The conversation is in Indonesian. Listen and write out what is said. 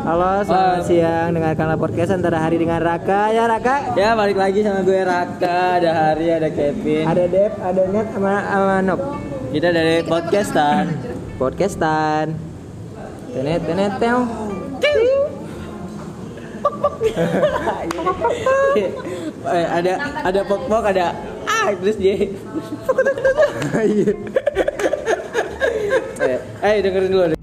Halo, selamat um, siang. Dengarkanlah podcast antara hari dengan Raka. Ya Raka. Ya balik lagi sama gue Raka, ada Hari, ada Kevin. Ada Dev ada Net, sama, sama Nop. Kita dari podcastan. Podcastan. Tenet, tenet, teo. Eh, ada ada pok pok ada ah terus dia. Eh, eh dengerin dulu.